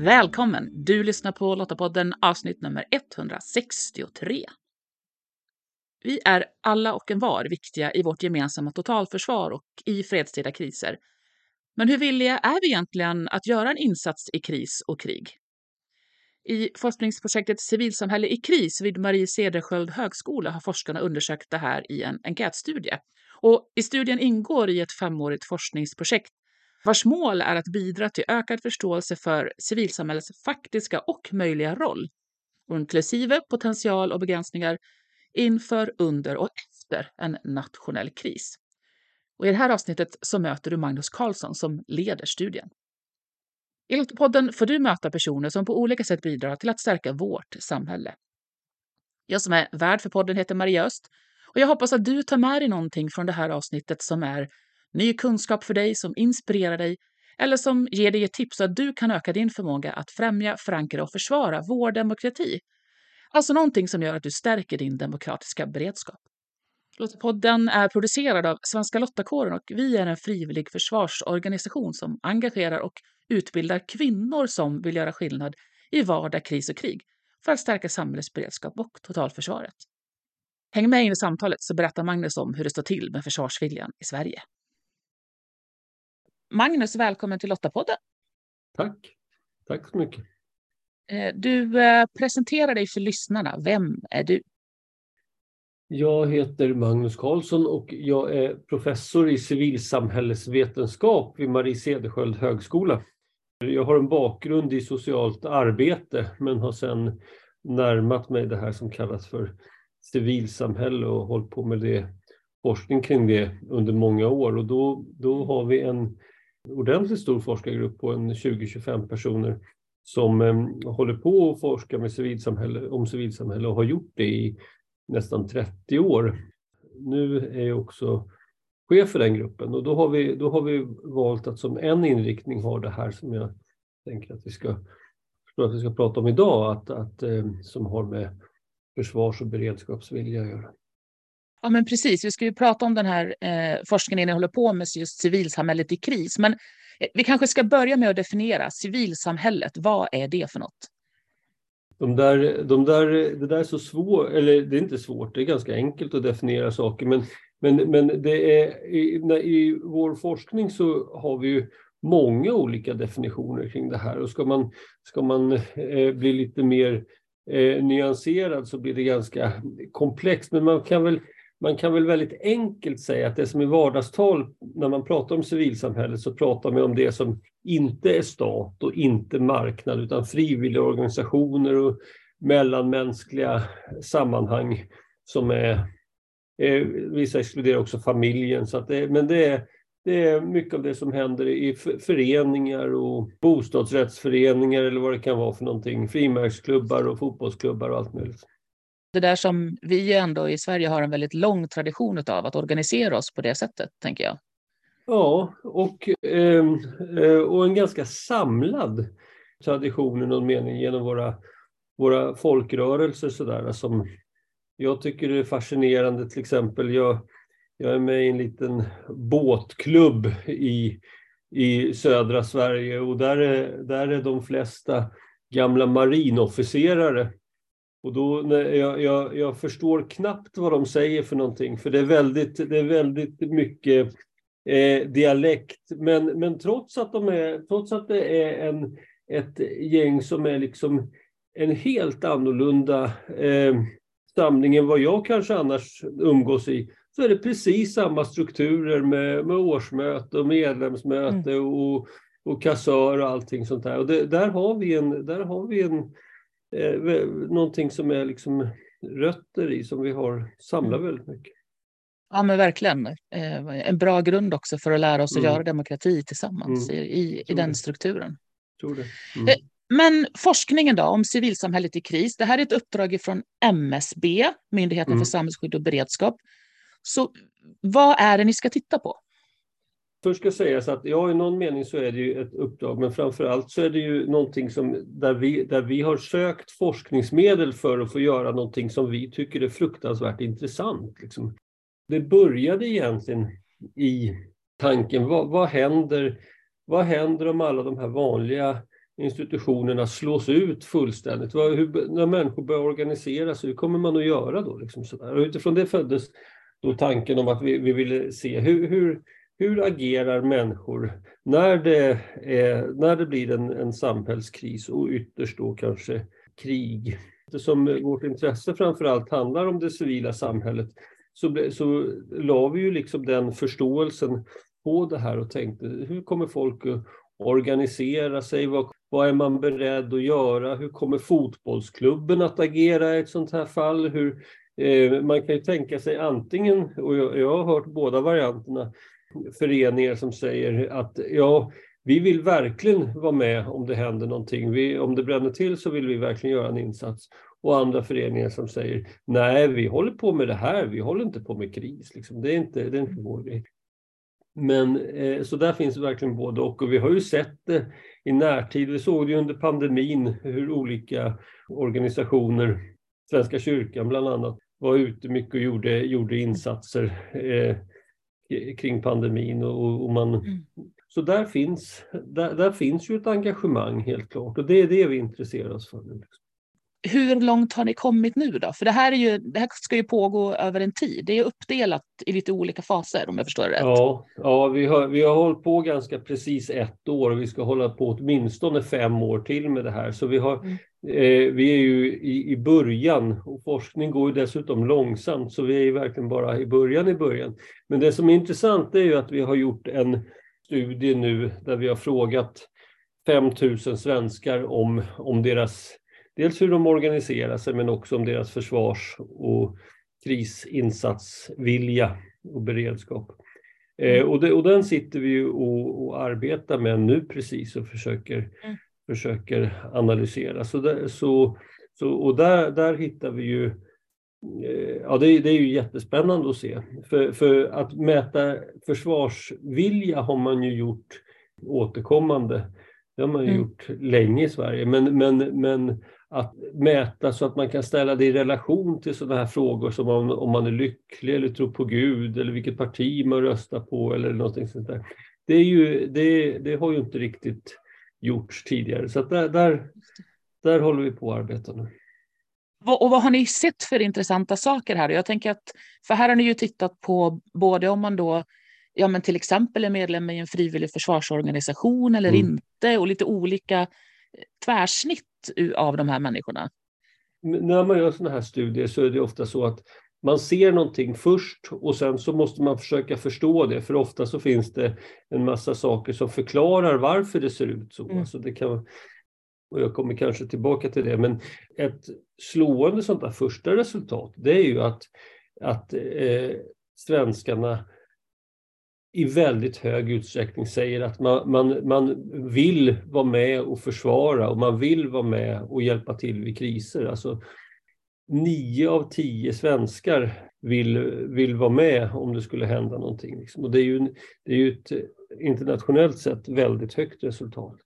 Välkommen! Du lyssnar på Lottapodden avsnitt nummer 163. Vi är alla och en var viktiga i vårt gemensamma totalförsvar och i fredstida kriser. Men hur villiga är vi egentligen att göra en insats i kris och krig? I forskningsprojektet Civilsamhälle i kris vid Marie Cederschiöld högskola har forskarna undersökt det här i en enkätstudie. Och I studien ingår i ett femårigt forskningsprojekt vars mål är att bidra till ökad förståelse för civilsamhällets faktiska och möjliga roll, inklusive potential och begränsningar inför, under och efter en nationell kris. Och I det här avsnittet så möter du Magnus Karlsson som leder studien. I podden får du möta personer som på olika sätt bidrar till att stärka vårt samhälle. Jag som är värd för podden heter Maria Öst och jag hoppas att du tar med dig någonting från det här avsnittet som är ny kunskap för dig som inspirerar dig eller som ger dig ett tips så att du kan öka din förmåga att främja, förankra och försvara vår demokrati. Alltså någonting som gör att du stärker din demokratiska beredskap. Lottapodden är producerad av Svenska Lottakåren och vi är en frivillig försvarsorganisation som engagerar och utbildar kvinnor som vill göra skillnad i vardag, kris och krig för att stärka samhällets beredskap och totalförsvaret. Häng med in i samtalet så berättar Magnus om hur det står till med försvarsviljan i Sverige. Magnus, välkommen till Lottapodden. Tack. Tack så mycket. Eh, du eh, presenterar dig för lyssnarna. Vem är du? Jag heter Magnus Karlsson och jag är professor i civilsamhällesvetenskap vid Marie Cederschiöld högskola. Jag har en bakgrund i socialt arbete men har sedan närmat mig det här som kallas för civilsamhälle och hållit på med det, forskning kring det under många år. Och då, då har vi en ordentligt stor forskargrupp på en 20-25 personer som eh, håller på att forska med civilsamhälle, om civilsamhälle och har gjort det i nästan 30 år. Nu är jag också chef för den gruppen och då har vi, då har vi valt att som en inriktning ha det här som jag tänker att vi ska, att vi ska prata om idag, att, att, eh, som har med försvars och beredskapsvilja att göra. Ja, men precis. Vi ska ju prata om den här eh, forskningen ni håller på med, just civilsamhället i kris. Men eh, vi kanske ska börja med att definiera civilsamhället. Vad är det för något? De där, de där, det där är så svårt, eller det är inte svårt, det är ganska enkelt att definiera saker. Men, men, men det är, i, i vår forskning så har vi ju många olika definitioner kring det här. Och ska man, ska man eh, bli lite mer eh, nyanserad så blir det ganska komplext. Men man kan väl man kan väl väldigt enkelt säga att det som i vardagstal, när man pratar om civilsamhället, så pratar man om det som inte är stat och inte marknad, utan frivilliga organisationer och mellanmänskliga sammanhang som är... är vissa exkluderar också familjen, så att det, men det är, det är mycket av det som händer i föreningar och bostadsrättsföreningar eller vad det kan vara för någonting, frimärksklubbar och fotbollsklubbar och allt möjligt det där som vi ändå i Sverige har en väldigt lång tradition av, att organisera oss på det sättet, tänker jag. Ja, och, ehm, eh, och en ganska samlad tradition i någon mening genom våra, våra folkrörelser. Sådär, som jag tycker är fascinerande, till exempel jag, jag är med i en liten båtklubb i, i södra Sverige och där är, där är de flesta gamla marinofficerare och då, jag, jag, jag, förstår knappt vad de säger för någonting, för det är väldigt, det är väldigt mycket eh, dialekt. Men, men trots, att de är, trots att det är en, ett gäng som är liksom en helt annorlunda eh, samling än vad jag kanske annars umgås i, så är det precis samma strukturer med, med årsmöte och medlemsmöte mm. och, och kassör och allting sånt där. Och det, där har vi en, där har vi en eh, någonting som är liksom rötter i, som vi har samlat mm. väldigt mycket. Ja, men verkligen. Eh, en bra grund också för att lära oss mm. att göra demokrati tillsammans mm. i, i, den strukturen. Tror det. Mm. Eh, men forskningen då om civilsamhället i kris. Det här är ett uppdrag från MSB, Myndigheten för mm. samhällsskydd och beredskap. Så vad är det ni ska titta på? Först ska sägas att ja, i någon mening så är det ju ett uppdrag, men framför allt så är det ju någonting som där vi, där vi har sökt forskningsmedel för att få göra någonting som vi tycker är fruktansvärt intressant. Liksom. Det började egentligen i tanken, vad, vad, händer, vad händer om alla de här vanliga institutionerna slås ut fullständigt? Hur, när människor börjar organisera sig, hur kommer man att göra då? Liksom sådär? Och utifrån det föddes då tanken om att vi, vi ville se hur, hur, hur agerar människor när det, är, när det blir en, en samhällskris och ytterst då kanske krig? Eftersom vårt intresse framför allt handlar om det civila samhället så, så la vi ju liksom den förståelsen på det här och tänkte hur kommer folk att organisera sig? Vad, vad är man beredd att göra? Hur kommer fotbollsklubben att agera i ett sånt här fall? Hur, eh, man kan ju tänka sig antingen, och jag, jag har hört båda varianterna, föreningar som säger att ja, vi vill verkligen vara med om det händer någonting. Vi, om det bränner till så vill vi verkligen göra en insats. Och andra föreningar som säger nej, vi håller på med det här, vi håller inte på med kris. Liksom. Det, är inte, det är inte vår grej. Men eh, så där finns verkligen både och. Och vi har ju sett det i närtid. Vi såg det under pandemin hur olika organisationer, Svenska kyrkan bland annat, var ute mycket och gjorde, gjorde insatser eh, kring pandemin. Och, och man, mm. Så där finns, där, där, finns ju ett engagemang helt klart och det är det vi intresserar oss för nu. Hur långt har ni kommit nu då? För det här, är ju, det här ska ju pågå över en tid. Det är uppdelat i lite olika faser om jag förstår det rätt. Ja, ja vi, har, vi har hållit på ganska precis ett år och vi ska hålla på åtminstone fem år till med det här. Så vi, har, mm. Eh, vi är ju i, i början och forskning går ju dessutom långsamt så vi är ju verkligen bara i början i början. Men det som är intressant är ju att vi har gjort en studie nu där vi har frågat 5000 svenskar om, om deras dels hur de organiserar sig men också om deras försvars och krisinsatsvilja och beredskap. Eh, mm. och, det, och, den sitter vi och, och, arbetar med nu precis och försöker, mm. Försöker analysera. Så, där, så, så, och där, där hittar vi ju eh, Ja, det, det, är ju jättespännande att se. För, för att mäta försvarsvilja har man ju gjort återkommande. Det har man ju mm. gjort länge i Sverige. Men, men, men att mäta så att man kan ställa det i relation till sådana här frågor som om, om man är lycklig eller tror på Gud eller vilket parti man röstar på eller någonting sånt där. Det, är ju, det, det har ju inte riktigt gjorts tidigare så där, där, där håller vi på att arbeta nu. Och vad har ni sett för intressanta saker här? Jag tänker att, för här har ni ju tittat på både om man då ja, men till exempel är medlem i en frivillig försvarsorganisation eller mm. inte och lite olika tvärsnitt av de här människorna? När man gör sådana här studier så är det ofta så att man ser någonting först och sen så måste man försöka förstå det för ofta så finns det en massa saker som förklarar varför det ser ut så. Mm. Alltså det kan, och jag kommer kanske tillbaka till det, men ett slående sånt där första resultat det är ju att, att eh, svenskarna i väldigt hög utsträckning säger att man, man, man vill vara med och försvara och man vill vara med och hjälpa till vid kriser. Alltså, nio av tio svenskar vill, vill vara med om det skulle hända någonting. Liksom. Och det är ju, det är ju ett internationellt sett väldigt högt resultat.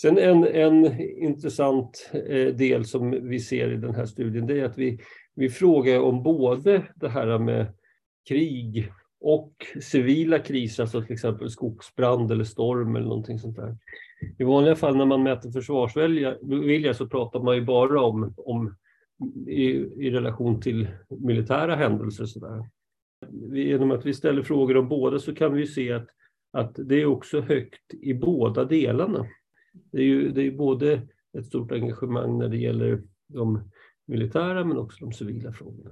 Sen en, en intressant eh, del som vi ser i den här studien det är att vi, vi frågar om både det här med krig och civila kriser, alltså till exempel skogsbrand eller storm eller någonting sånt där. I vanliga fall när man mäter försvarsvilja så pratar man ju bara om, om i, i relation till militära händelser. Så där. Genom att vi ställer frågor om båda så kan vi se att, att det är också högt i båda delarna. Det är ju det är både ett stort engagemang när det gäller de militära men också de civila frågorna.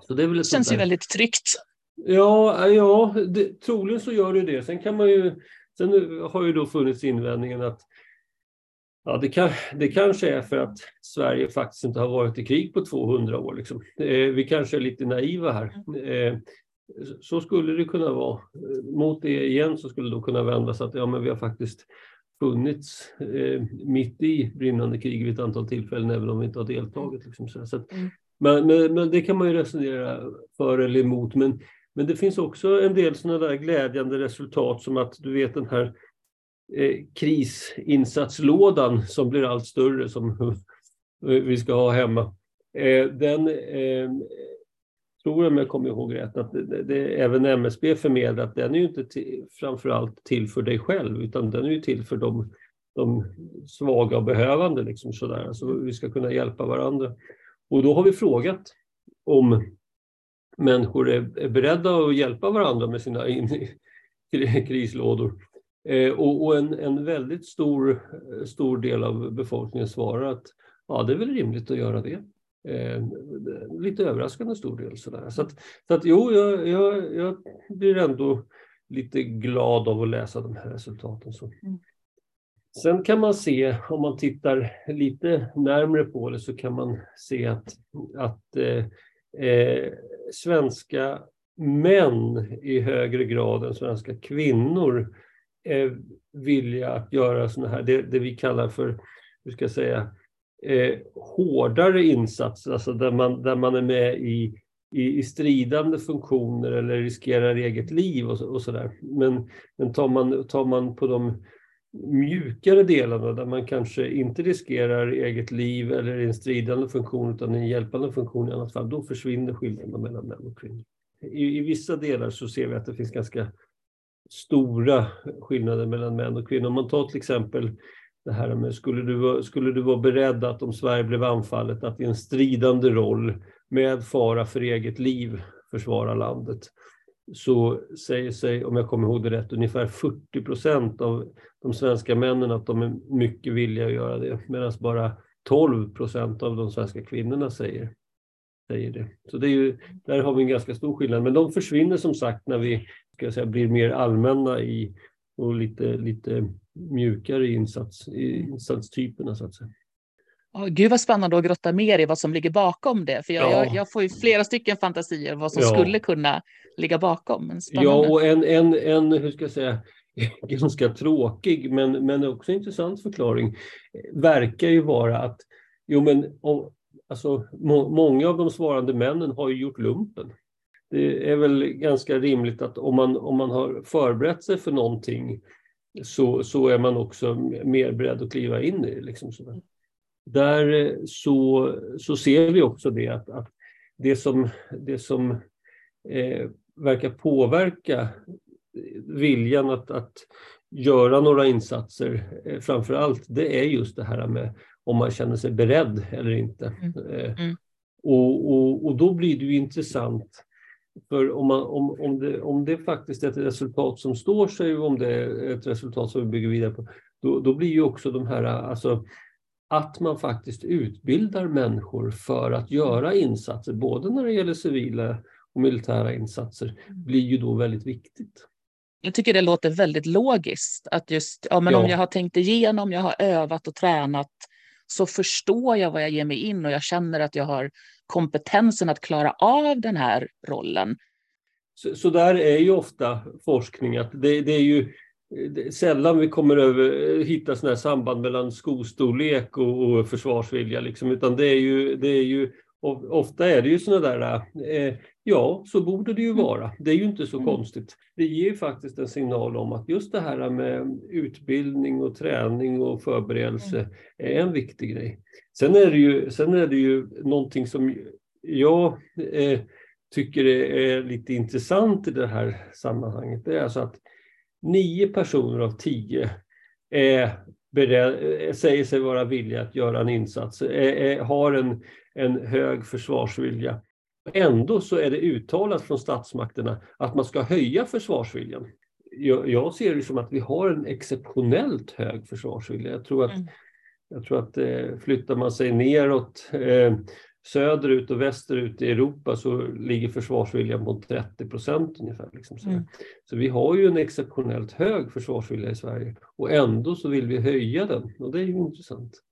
Så det ett känns ju väldigt tryggt. Ja, ja det, troligen så gör det det. Sen kan man ju, sen har ju då funnits invändningen att ja, det, kan, det kanske är för att Sverige faktiskt inte har varit i krig på 200 år. Liksom. Eh, vi kanske är lite naiva här. Eh, så skulle det kunna vara. Mot det igen så skulle det kunna vändas att ja, men vi har faktiskt funnits eh, mitt i brinnande krig vid ett antal tillfällen även om vi inte har deltagit. Liksom. Så, att, mm. men, men, men, det kan man ju resonera för eller emot. Men men det finns också en del sådana där glädjande resultat som att du vet den här Eh, krisinsatslådan som blir allt större som vi ska ha hemma. Eh, den ehm, tror jag, om jag kommer ihåg rätt, att det, det, även MSB förmedlar att den är ju inte till, framförallt till för dig själv utan den är ju till för de, de svaga och behövande. Liksom sådär. Alltså, vi ska kunna hjälpa varandra. Och då har vi frågat om människor är, är beredda att hjälpa varandra med sina krislådor. Eh, och, och en, en, väldigt stor, stor del av befolkningen svarar att ja, det är väl rimligt att göra det. Eh, lite överraskande stor del. Sådär. Så, att, så att jo, jag, jag, jag blir ändå lite glad av att läsa de här resultaten. Så. Mm. Sen kan man se, om man tittar lite närmre på det, så kan man se att, att eh, eh, svenska män i högre grad än svenska kvinnor Eh, är villiga att göra sådana här, det, det, vi kallar för, hur ska jag säga, eh, hårdare insatser, alltså där man, där man är med i, i, i stridande funktioner eller riskerar eget liv och, och sådär. Men, men tar, man, tar man på de mjukare delarna där man kanske inte riskerar eget liv eller en stridande funktion utan en hjälpande funktion i annat fall, då försvinner skillnaderna mellan män och kvinnor. I, I, vissa delar så ser vi att det finns ganska stora skillnader mellan män och kvinnor. Om man tar till exempel det här med skulle du, vara, skulle du vara beredd att om Sverige blev anfallet att i en stridande roll med fara för eget liv försvara landet så säger sig, om jag kommer ihåg det rätt, ungefär 40 procent av de svenska männen att de är mycket villiga att göra det, medan bara 12 procent av de svenska kvinnorna säger, säger det. Så det är ju, där har vi en ganska stor skillnad, men de försvinner som sagt när vi ska säga, blir mer allmänna i, och lite, lite mjukare i, insats, i insatstyperna så att säga. Oh, Gud vad spännande att grotta mer i vad som ligger bakom det. För jag, ja. jag, jag får ju flera stycken fantasier vad som ja. skulle kunna ligga bakom. Ja, och en, en, en, hur ska jag säga, ganska tråkig men, men också intressant förklaring verkar ju vara att jo, men, om, alltså, må, många av de svarande männen har ju gjort lumpen. Det är väl ganska rimligt att om man, om man har förberett sig för någonting så, så är man också mer beredd att kliva in i det. Liksom så. Där så, så ser vi också det att, att det som, det som eh, verkar påverka viljan att, att göra några insatser eh, framför allt, det är just det här med om man känner sig beredd eller inte. Mm. Eh, mm. Och, och, och då blir det ju intressant för om, man, om, om, det, om det faktiskt är ett resultat som står sig och om det är ett resultat som vi bygger vidare på, då, då blir ju också de här, alltså att man faktiskt utbildar människor för att göra insatser, både när det gäller civila och militära insatser, mm. blir ju då väldigt viktigt. Jag tycker det låter väldigt logiskt att just, ja men ja. om jag har tänkt igenom, jag har övat och tränat, så förstår jag vad jag ger mig in och jag känner att jag har kompetensen att klara av den här rollen. Så, så där är ju ofta forskning, att det, det är ju sällan vi kommer över, hitta sådana här samband mellan skostorlek och, och försvarsvilja, liksom, utan det är ju, det är ju ofta är det ju sådana där, eh, ja, så borde det ju mm. vara. Det är ju inte så mm. konstigt. Det ger faktiskt en signal om att just det här med utbildning och träning och förberedelse mm. är en viktig grej. Sen är det ju, sen är det ju någonting som jag eh, tycker är lite intressant i det här sammanhanget. Det är alltså att nio personer av tio är beredd, säger sig vara villiga att göra en insats, är, är, har en, en hög försvarsvilja. Ändå så är det uttalat från statsmakterna att man ska höja försvarsviljan. Jag, jag ser det som att vi har en exceptionellt hög försvarsvilja. Jag tror att, mm. jag tror att eh, flyttar man sig neråt eh, söderut och västerut i Europa så ligger försvarsviljan på 30 procent ungefär. Liksom så. Mm. så vi har ju en exceptionellt hög försvarsvilja i Sverige och ändå så vill vi höja den och det är ju intressant.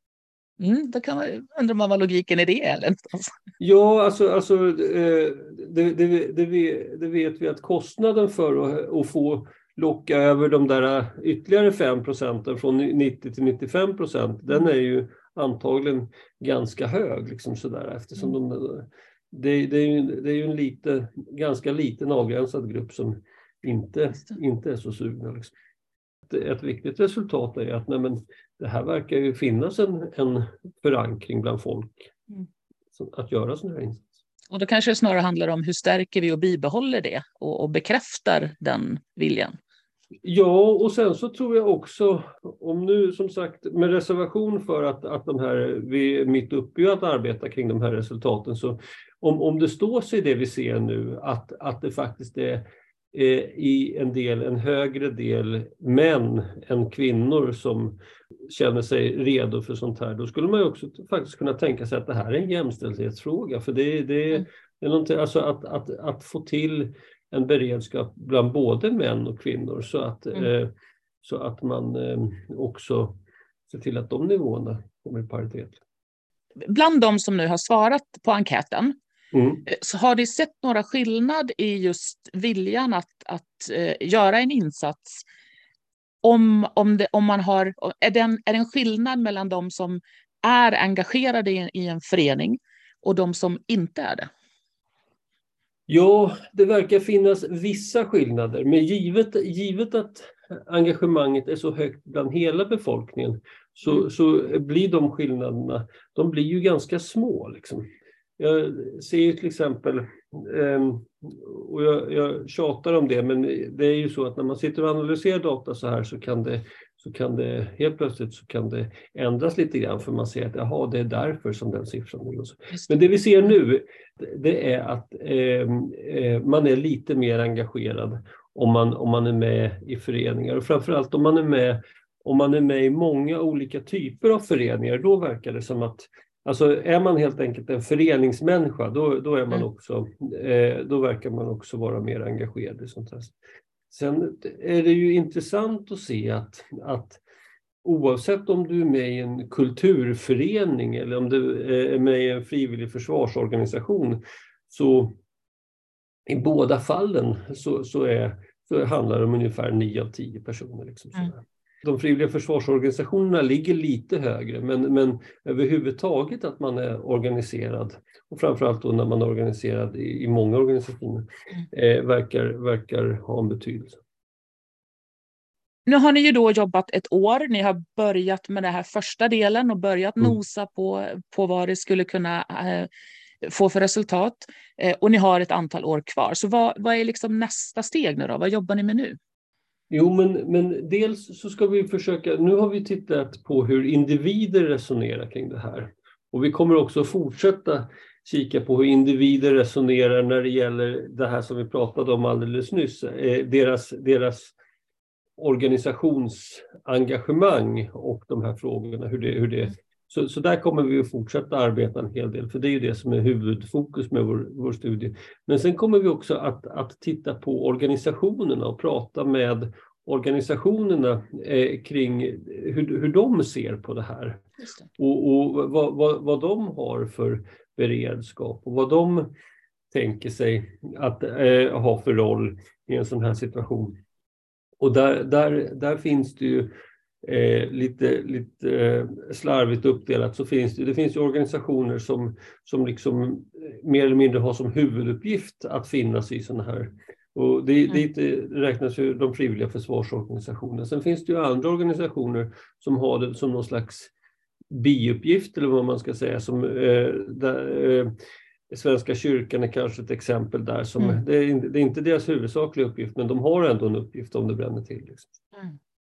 Mm, då kan man undra man vad logiken i det är. Ja, alltså, alltså eh, det, det, det, det, vet vi att kostnaden för att, att få locka över de där ytterligare 5 procenten från 90 till 95 procent, den mm. är ju antagligen ganska hög. Liksom sådär, eftersom mm. de, det, det, är ju, det är ju en lite, ganska liten avgränsad grupp som inte, inte är så sugna. Liksom. Ett, viktigt resultat är att nej, men, det här verkar ju finnas en, en förankring bland folk mm. att göra sådana här insatser. Och då kanske det snarare handlar om hur stärker vi och bibehåller det och, och bekräftar den viljan? Ja, och sen så tror jag också, om nu som sagt med reservation för att, att de här, vi är mitt uppe i att arbeta kring de här resultaten, så om, om det står sig det vi ser nu, att, att det faktiskt är i en del, en högre del män än kvinnor som känner sig redo för sånt här, då skulle man ju också faktiskt kunna tänka sig att det här är en jämställdhetsfråga, för det, det, mm. det är någonting, alltså att, att, att få till en beredskap bland både män och kvinnor så att, mm. eh, så att man eh, också ser till att de nivåerna kommer i paritet. Bland de som nu har svarat på enkäten, mm. Eh, så har ni sett några skillnad i just viljan att, att eh, göra en insats? Om, om, det, om man har, är, det en, är det en skillnad mellan de som är engagerade i, i en förening och de som inte är det? Ja, det verkar finnas vissa skillnader, men givet, givet att engagemanget är så högt bland hela befolkningen så, mm. så blir de skillnaderna de blir ju ganska små. Liksom. Jag ser ju till exempel, ehm, och jag, jag tjatar om det, men det är ju så att när man sitter och analyserar data så här så kan det så kan det helt plötsligt så kan det ändras lite grann för man ser att jaha, det är därför som den siffran är. Men det vi ser nu, det är att ehm, eh, man är lite mer engagerad om man, om man är med i föreningar och framförallt om man är med om man är med i många olika typer av föreningar, då verkar det som att Alltså är man helt enkelt en föreningsmänniska, då, då, är man mm. också, eh, då verkar man också vara mer engagerad i sånt här. Sen är det ju intressant att se att, att oavsett om du är med i en kulturförening eller om du är med i en frivillig försvarsorganisation så i båda fallen så, så, är, så handlar det om ungefär 9 av 10 personer. Liksom mm. De frivilliga försvarsorganisationerna ligger lite högre men, men överhuvudtaget att man är organiserad och framförallt då när man är organiserad i, i många organisationer mm. eh, verkar, verkar ha en betydelse. Nu har ni ju då jobbat ett år. Ni har börjat med den här första delen och börjat mm. nosa på, på vad det skulle kunna eh, få för resultat. Eh, och ni har ett antal år kvar. Så vad, vad är liksom nästa steg nu då? Vad jobbar ni med nu? Jo, men, men dels så ska vi försöka, nu har vi tittat på hur individer resonerar kring det här. Och vi kommer också fortsätta kika på hur individer resonerar när det gäller det här som vi pratade om alldeles nyss, eh, deras, deras organisationsengagemang och de här frågorna, hur det, hur det så, så där kommer vi att fortsätta arbeta en hel del, för det är ju det som är huvudfokus med vår, vår studie. Men sen kommer vi också att, att titta på organisationerna och prata med organisationerna eh, kring hur, hur de ser på det här. Det. Och, och vad, vad, vad de har för beredskap och vad de tänker sig att eh, ha för roll i en sån här situation. Och där, där, där finns det ju eh, lite, lite eh, slarvigt uppdelat så finns det, det finns organisationer som, som liksom eh, mer eller mindre har som huvuduppgift att finnas i sådana här och det, mm. dit räknas ju de frivilliga försvarsorganisationerna. Sen finns det ju andra organisationer som har det som någon slags biuppgift eller vad man ska säga. Som, eh, där, eh, Svenska kyrkan är kanske ett exempel där. Som, mm. det, är, det, är, inte deras huvudsakliga uppgift men de har ändå en uppgift om det bränner till. Liksom.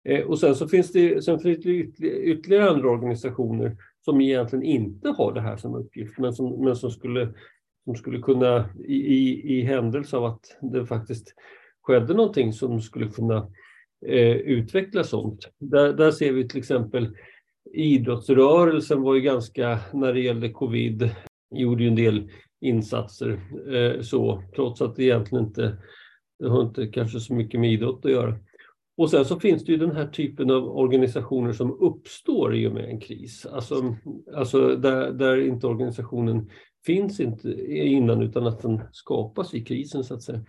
Eh, och sen så finns det, sen finns det ytterligare andra organisationer som egentligen inte har det här som uppgift, men som, men som, skulle, som skulle kunna, i, i, i händelse av att det faktiskt skedde någonting som skulle kunna eh, utveckla sånt. Där, där ser vi till exempel idrottsrörelsen var ju ganska, när det gällde covid, gjorde ju en del insatser eh, så, trots att det egentligen inte, det har inte kanske så mycket med idrott att göra. Och sen så finns det ju den här typen av organisationer som uppstår i och med en kris. Alltså, alltså där, där inte organisationen finns inte innan utan att den skapas i krisen så att säga.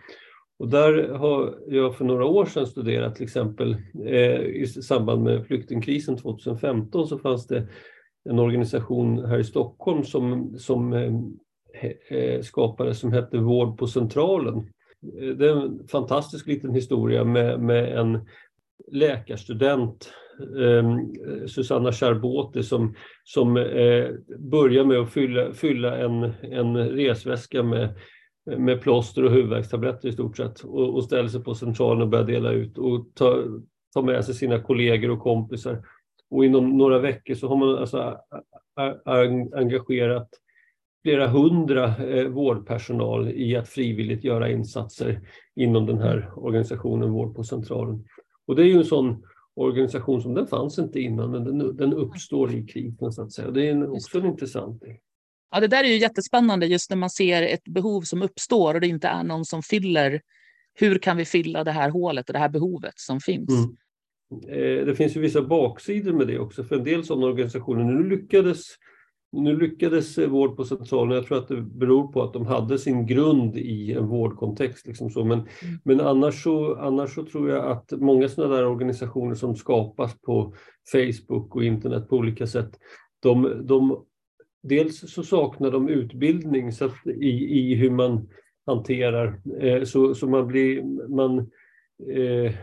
Och där har jag för några år sedan studerat till exempel eh, i samband med flyktingkrisen 2015 så fanns det en organisation här i Stockholm som, som eh, eh skapades som hette Vård på Centralen det är en fantastisk liten historia med, med en läkarstudent, eh, Susanna Charboti, som, som eh, börjar med att fylla, fylla en, en resväska med, med plåster och huvudvärkstabletter i stort sett och, och ställer sig på centralen och börjar dela ut och ta, ta med sig sina kollegor och kompisar. Och inom några veckor så har man alltså engagerat flera hundra eh, vårdpersonal i att frivilligt göra insatser inom den här organisationen Vård på Centralen. Och det är ju en sån organisation som den fanns inte innan, men den, den uppstår i krisen så att säga. Det är en, också en intressant del. Ja, det där är ju jättespännande just när man ser ett behov som uppstår och det inte är någon som fyller. Hur kan vi fylla det här hålet och det här behovet som finns? Mm. Eh, det finns ju vissa baksidor med det också, för en del sådana organisationer, nu lyckades nu lyckades Vård på Centralen, jag tror att det beror på att de hade sin grund i en vårdkontext. Liksom så. Men, mm. men annars, så, annars så tror jag att många sådana där organisationer som skapas på Facebook och internet på olika sätt, de, de, dels så saknar de utbildning så i, i hur man hanterar, eh, så, så man blir, man eh,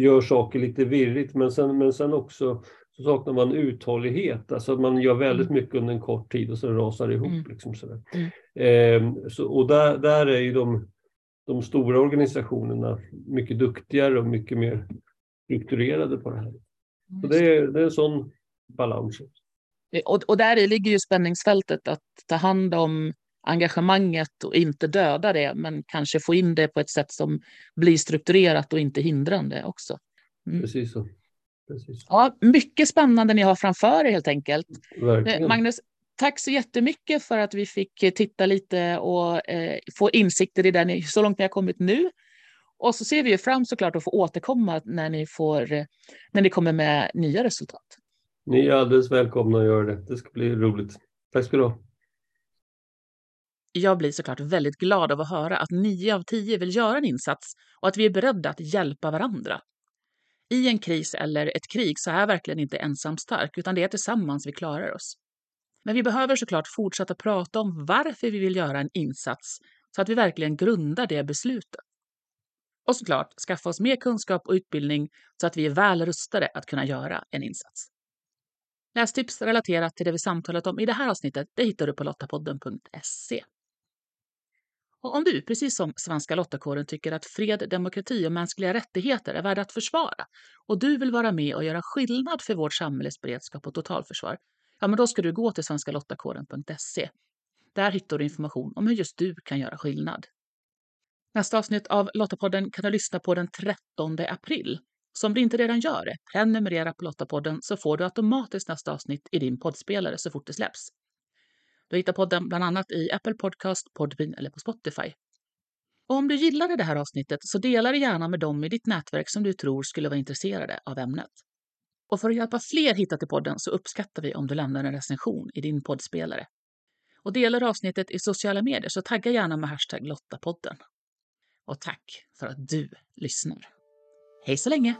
gör saker lite virrigt, men sen, men sen också så saknar man uthållighet, alltså att man gör väldigt mm. mycket under en kort tid och så rasar det ihop. Mm. Liksom sådär. Mm. Eh, så, och där, där är ju de, de stora organisationerna mycket duktigare och mycket mer strukturerade på det här. Så det är, det är en sån balans. Och, och där ligger ju spänningsfältet att ta hand om engagemanget och inte döda det, men kanske få in det på ett sätt som blir strukturerat och inte hindrande också. Mm. Precis så. Precis. Ja, mycket spännande ni har framför er helt enkelt. Verkligen. Eh, Magnus, tack så jättemycket för att vi fick titta lite och eh, få insikter i det ni, så långt ni har kommit nu. Och så ser vi ju fram såklart att få återkomma när ni, får, eh, när ni kommer med nya resultat. Ni är alldeles välkomna att göra det. Det ska bli roligt. Tack ska du ha. Jag blir såklart väldigt glad av att höra att nio av tio vill göra en insats och att vi är beredda att hjälpa varandra. I en kris eller ett krig så är verkligen inte ensam stark, utan det är tillsammans vi klarar oss. Men vi behöver såklart fortsätta prata om varför vi vill göra en insats så att vi verkligen grundar det beslutet. Och såklart skaffa oss mer kunskap och utbildning så att vi är väl rustade att kunna göra en insats. Lästips relaterat till det vi samtalat om i det här avsnittet det hittar du på lottapodden.se. Och om du, precis som Svenska Lottakåren, tycker att fred, demokrati och mänskliga rättigheter är värda att försvara och du vill vara med och göra skillnad för vårt samhälles beredskap och totalförsvar, ja, men då ska du gå till svenskalottakåren.se. Där hittar du information om hur just du kan göra skillnad. Nästa avsnitt av Lottapodden kan du lyssna på den 13 april. Så om du inte redan gör det, prenumerera på Lottapodden så får du automatiskt nästa avsnitt i din poddspelare så fort det släpps. Du hittar podden bland annat i Apple Podcast, Podbean eller på Spotify. Och om du gillade det här avsnittet så dela det gärna med dem i ditt nätverk som du tror skulle vara intresserade av ämnet. Och för att hjälpa fler hitta till podden så uppskattar vi om du lämnar en recension i din poddspelare. Och delar avsnittet i sociala medier så tagga gärna med hashtag Lottapodden. Och tack för att du lyssnar. Hej så länge!